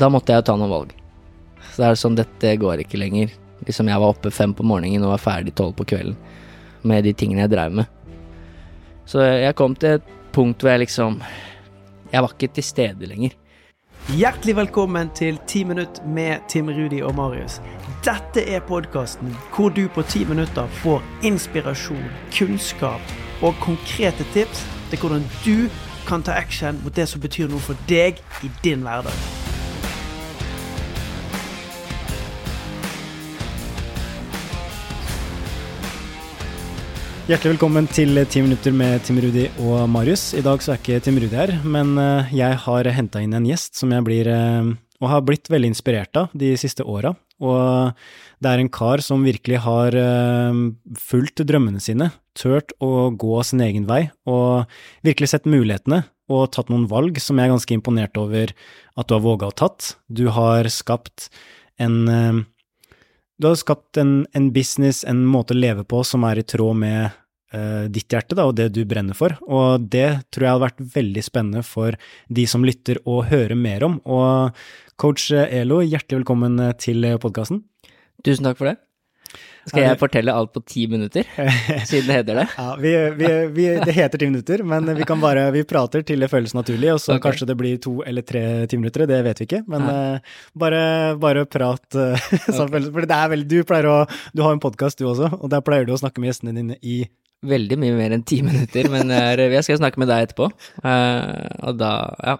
da måtte jeg jo ta noen valg. Så det er sånn, dette går ikke lenger. Liksom jeg var oppe fem på morgenen og var ferdig tolv på kvelden med de tingene jeg drev med. Så jeg kom til et punkt hvor jeg liksom Jeg var ikke til stede lenger. Hjertelig velkommen til 10 minutt med Tim Rudi og Marius. Dette er podkasten hvor du på ti minutter får inspirasjon, kunnskap og konkrete tips til hvordan du kan ta action mot det som betyr noe for deg i din hverdag. Hjertelig velkommen til 10 minutter med Tim Rudi og Marius. I dag så er ikke Tim Rudi her, men eh, jeg har henta inn en gjest som jeg blir, eh, og har blitt veldig inspirert av de siste åra. Og det er en kar som virkelig har eh, fulgt drømmene sine, turt å gå sin egen vei, og virkelig sett mulighetene og tatt noen valg som jeg er ganske imponert over at du har våga å tatt. Du har skapt en du har skapt en, en, business, en måte å leve på, som er i tråd med uh, ditt hjerte da, og det du brenner for. Og det tror jeg hadde vært veldig spennende for de som lytter å høre mer om. Og coach Elo, hjertelig velkommen til podkasten. Tusen takk for det. Skal jeg fortelle alt på ti minutter, siden det heter det? Ja, vi, vi, vi, Det heter ti minutter, men vi kan bare vi prater til det føles naturlig, og så okay. kanskje det blir to eller tre ti minutter, det vet vi ikke. Men ja. uh, bare, bare, prat. Uh, okay. For det er veldig Du pleier å Du har en podkast du også, og der pleier du å snakke med gjestene dine i veldig mye mer enn ti minutter, men jeg skal snakke med deg etterpå. Uh, og da, ja.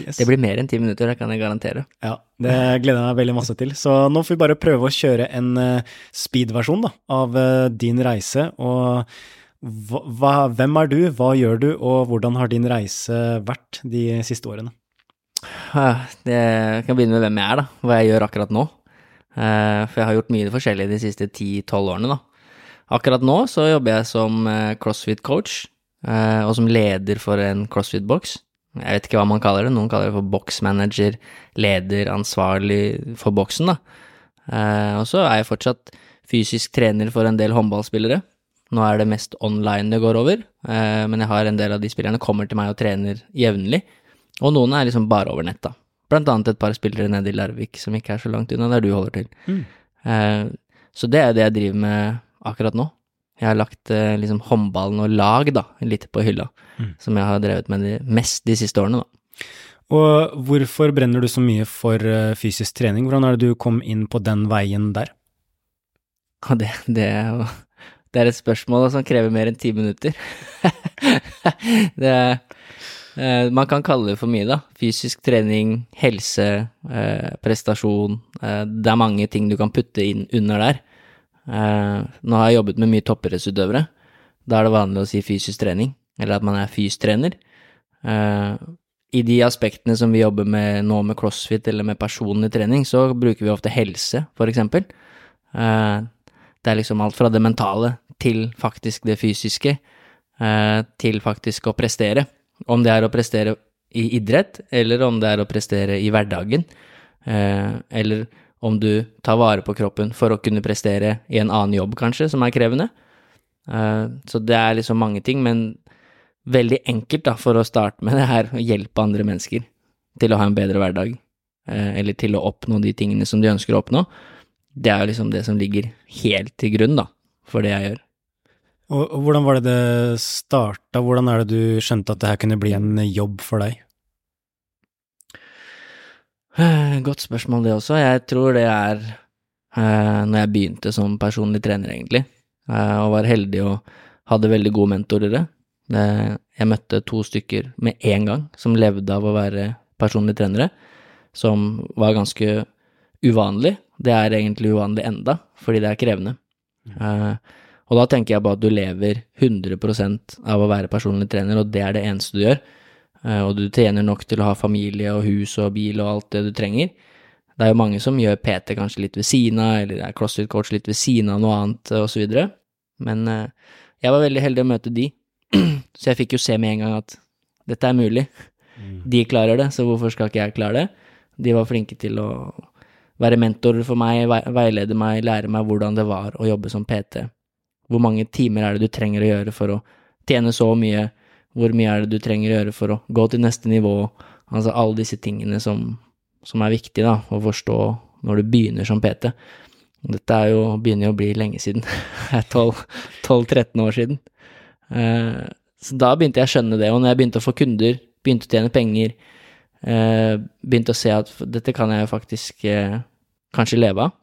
Yes. Det blir mer enn ti minutter, det kan jeg garantere. Ja, det gleder jeg meg veldig masse til. Så nå får vi bare prøve å kjøre en uh, speed-versjon av din reise. Og hva, hvem er du, hva gjør du, og hvordan har din reise vært de siste årene? Det jeg kan begynne med hvem jeg er, da. Hva jeg gjør akkurat nå. For jeg har gjort mye forskjellig de siste ti-tolv årene, da. Akkurat nå så jobber jeg som eh, crossfit-coach, eh, og som leder for en crossfit-boks. Jeg vet ikke hva man kaller det, noen kaller det for boksmanager, leder, ansvarlig for boksen, da. Eh, og så er jeg fortsatt fysisk trener for en del håndballspillere. Nå er det mest online det går over, men jeg har en del av de spillerne kommer til meg og trener jevnlig. Og noen er liksom bare over nett, da. Blant annet et par spillere nede i Larvik som ikke er så langt unna der du holder til. Mm. Så det er det jeg driver med akkurat nå. Jeg har lagt eh, liksom håndballen og lag da, litt på hylla, mm. som jeg har drevet med de, mest de siste årene. da. Og hvorfor brenner du så mye for uh, fysisk trening? Hvordan er det du kom inn på den veien der? Ja, det, det, det er et spørsmål som krever mer enn ti minutter. det, uh, man kan kalle det for mye, da. Fysisk trening, helse, prestasjon. det er mange ting du kan putte inn under der. Uh, nå har jeg jobbet med mye toppidrettsutøvere. Da er det vanlig å si fysisk trening, eller at man er fystrener. Uh, I de aspektene som vi jobber med nå med crossfit eller med personlig trening, så bruker vi ofte helse, for eksempel. Uh, det er liksom alt fra det mentale til faktisk det fysiske, til faktisk å prestere. Om det er å prestere i idrett, eller om det er å prestere i hverdagen, eller om du tar vare på kroppen for å kunne prestere i en annen jobb, kanskje, som er krevende. Uh, så det er liksom mange ting, men veldig enkelt da, for å starte med det her, å hjelpe andre mennesker til å ha en bedre hverdag, uh, eller til å oppnå de tingene som de ønsker å oppnå. Det er jo liksom det som ligger helt til grunn, da, for det jeg gjør. Og hvordan var det det starta, hvordan er det du skjønte at det her kunne bli en jobb for deg? Godt spørsmål, det også. Jeg tror det er eh, når jeg begynte som personlig trener, egentlig, eh, og var heldig og hadde veldig gode mentorer. Eh, jeg møtte to stykker med en gang som levde av å være personlige trenere, som var ganske uvanlig. Det er egentlig uvanlig enda, fordi det er krevende. Eh, og da tenker jeg bare at du lever 100% av å være personlig trener, og det er det eneste du gjør. Eh, og du tjener nok til å ha familie og hus og bil og alt det du trenger. Det er jo mange som gjør PT kanskje litt ved siden av, eller er CrossFit-coach litt ved siden av noe annet, så videre. Men eh, jeg var veldig heldig å møte de, så jeg fikk jo se med en gang at dette er mulig. Mm. De klarer det, så hvorfor skal ikke jeg klare det? De var flinke til å være mentorer for meg, veilede meg, lære meg hvordan det var å jobbe som PT. Hvor mange timer er det du trenger å gjøre for å tjene så mye, hvor mye er det du trenger å gjøre for å gå til neste nivå? Altså alle disse tingene som som er viktige da, å forstå når du begynner som PT. Dette er jo, begynner jo å bli lenge siden. Er 12-13 år siden. Eh, så da begynte jeg å skjønne det, og når jeg begynte å få kunder, begynte å tjene penger, eh, begynte å se at dette kan jeg jo faktisk eh, kanskje leve av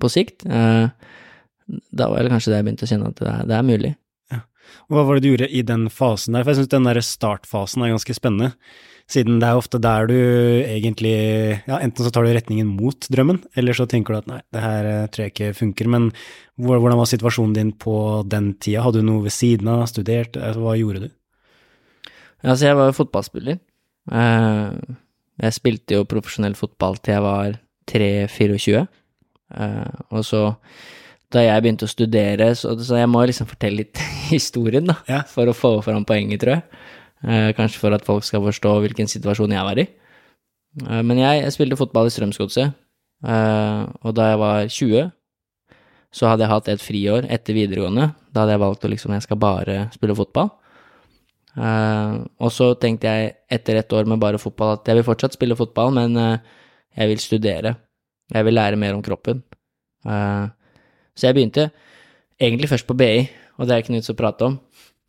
på sikt, da var det kanskje det jeg begynte å kjenne at det er, det er mulig. Og hva var det du gjorde i den fasen der? For jeg syns den der startfasen er ganske spennende. Siden det er ofte der du egentlig Ja, enten så tar du retningen mot drømmen, eller så tenker du at nei, det her eh, tror jeg ikke funker. Men hvordan var situasjonen din på den tida? Hadde du noe ved siden av, studert, eh, hva gjorde du? Altså jeg var jo fotballspiller. Eh, jeg spilte jo profesjonell fotball til jeg var 3-24, og så da jeg begynte å studere, så, så jeg må liksom fortelle litt historien, da, ja. for å få fram poenget, tror jeg. Eh, kanskje for at folk skal forstå hvilken situasjon jeg var i. Eh, men jeg, jeg, spilte fotball i Strømsgodset, eh, og da jeg var 20, så hadde jeg hatt et friår etter videregående. Da hadde jeg valgt å liksom Jeg skal bare spille fotball. Eh, og så tenkte jeg etter et år med bare fotball at jeg vil fortsatt spille fotball, men eh, jeg vil studere. Jeg vil lære mer om kroppen. Uh, så jeg begynte egentlig først på BI, og det er ikke noe å prate om,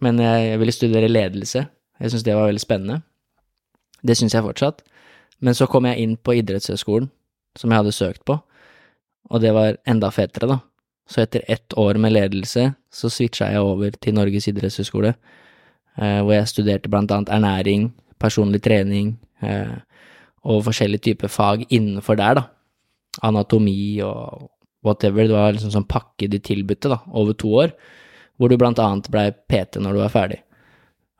men jeg ville studere ledelse. Jeg syntes det var veldig spennende. Det syns jeg fortsatt. Men så kom jeg inn på idrettshøyskolen, som jeg hadde søkt på, og det var enda fetere, da. Så etter ett år med ledelse, så switcha jeg over til Norges idrettshøyskole, eh, hvor jeg studerte blant annet ernæring, personlig trening eh, og forskjellige typer fag innenfor der, da. Anatomi og whatever. Det var liksom sånn pakke de tilbudte, da, over to år, hvor du blant annet blei PT når du var ferdig.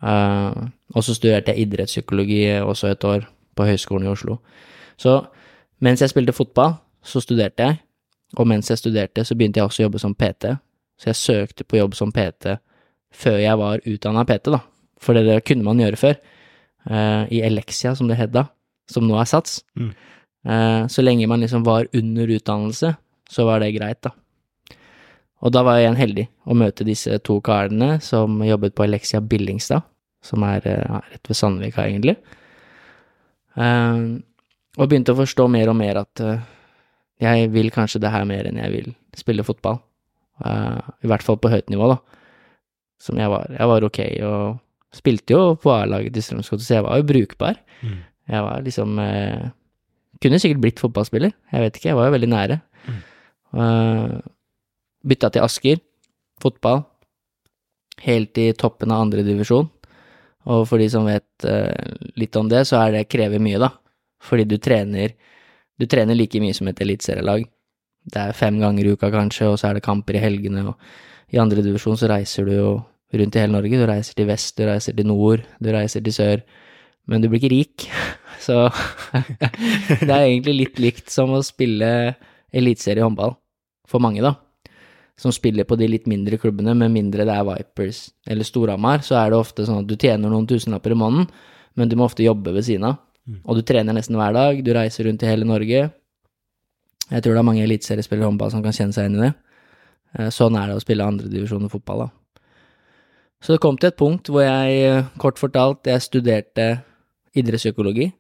Uh, og så studerte jeg idrettspsykologi også et år på Høgskolen i Oslo. Så mens jeg spilte fotball, så studerte jeg, og mens jeg studerte, så begynte jeg også å jobbe som PT. Så jeg søkte på jobb som PT før jeg var utdanna PT, da. For det kunne man gjøre før. Uh, I Elexia, som det het da, som nå er SATS. Mm. Uh, så lenge man liksom var under utdannelse, så var det greit, da. Og da var jeg igjen heldig å møte disse to karene som jobbet på Elexia Billingstad, som er ja, rett ved Sandvika, egentlig. Uh, og begynte å forstå mer og mer at uh, jeg vil kanskje det her mer enn jeg vil spille fotball. I hvert fall på høyt nivå, da. Som jeg var. Jeg var ok, og spilte jo på A-laget til Strømsgodset, så jeg var jo brukbar. Mm. Jeg var liksom Kunne sikkert blitt fotballspiller, jeg vet ikke, jeg var jo veldig nære. Uh, bytta til Asker, fotball. Helt i toppen av andredivisjon. Og for de som vet uh, litt om det, så er det krever mye, da. Fordi du trener Du trener like mye som et eliteserielag. Det er fem ganger i uka, kanskje, og så er det kamper i helgene, og i andredivisjon så reiser du jo rundt i hele Norge. Du reiser til vest, du reiser til nord, du reiser til sør. Men du blir ikke rik. Så det er egentlig litt likt som å spille eliteserie i håndball, for mange, da, som spiller på de litt mindre klubbene, med mindre det er Vipers eller Storhamar, så er det ofte sånn at du tjener noen tusenlapper i måneden, men du må ofte jobbe ved siden av. Mm. Og du trener nesten hver dag, du reiser rundt i hele Norge. Jeg tror det er mange eliteseriespillere i håndball som kan kjenne seg inn i det. Eh, sånn er det å spille andredivisjon i fotball, da. Så det kom til et punkt hvor jeg, eh, kort fortalt, jeg studerte idrettspsykologi.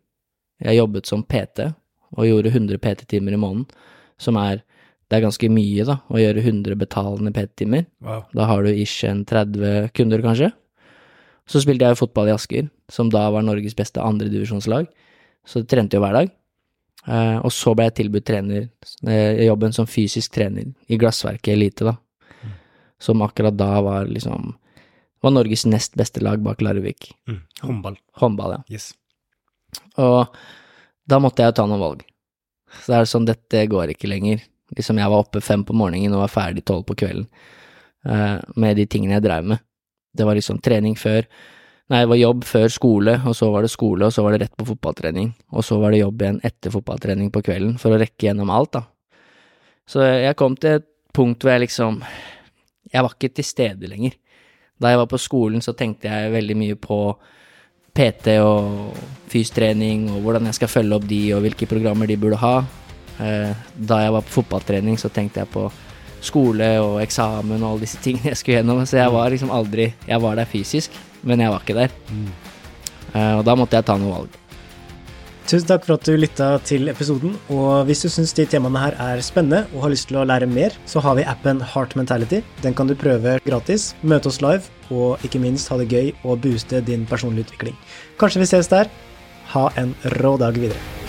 Jeg jobbet som PT og gjorde 100 PT-timer i måneden som er Det er ganske mye, da, å gjøre 100 betalende PT-timer. Wow. Da har du ish en 30 kunder, kanskje. Så spilte jeg fotball i Asker, som da var Norges beste andredivisjonslag. Så jeg trente jo hver dag. Eh, og så ble jeg tilbudt trener, eh, jobben som fysisk trener i Glassverket Elite, da. Mm. Som akkurat da var liksom Var Norges nest beste lag bak Larvik. Mm. Håndball. Håndball, ja. Yes. Og da måtte jeg jo ta noen valg. Så det er sånn, dette går ikke lenger. Liksom jeg var oppe fem på morgenen og var ferdig tolv på kvelden uh, med de tingene jeg drev med. Det var liksom trening før Nei, det var jobb før skole, og så var det skole, og så var det rett på fotballtrening, og så var det jobb igjen etter fotballtrening på kvelden, for å rekke gjennom alt, da. Så jeg kom til et punkt hvor jeg liksom Jeg var ikke til stede lenger. Da jeg var på skolen, så tenkte jeg veldig mye på PT og fystrening og hvordan jeg skal følge opp de og hvilke programmer de burde ha. Eh, da jeg var på fotballtrening, så tenkte jeg på skole og eksamen og alle disse tingene jeg skulle gjennom. Så jeg var liksom aldri Jeg var der fysisk, men jeg var ikke der. Mm. Og da måtte jeg ta noen valg. Tusen takk for at du lytta til episoden. Og hvis du syns de temaene her er spennende og har lyst til å lære mer, så har vi appen Heart Mentality. Den kan du prøve gratis, møte oss live, og ikke minst ha det gøy og booste din personlige utvikling. Kanskje vi ses der. Ha en rå dag videre.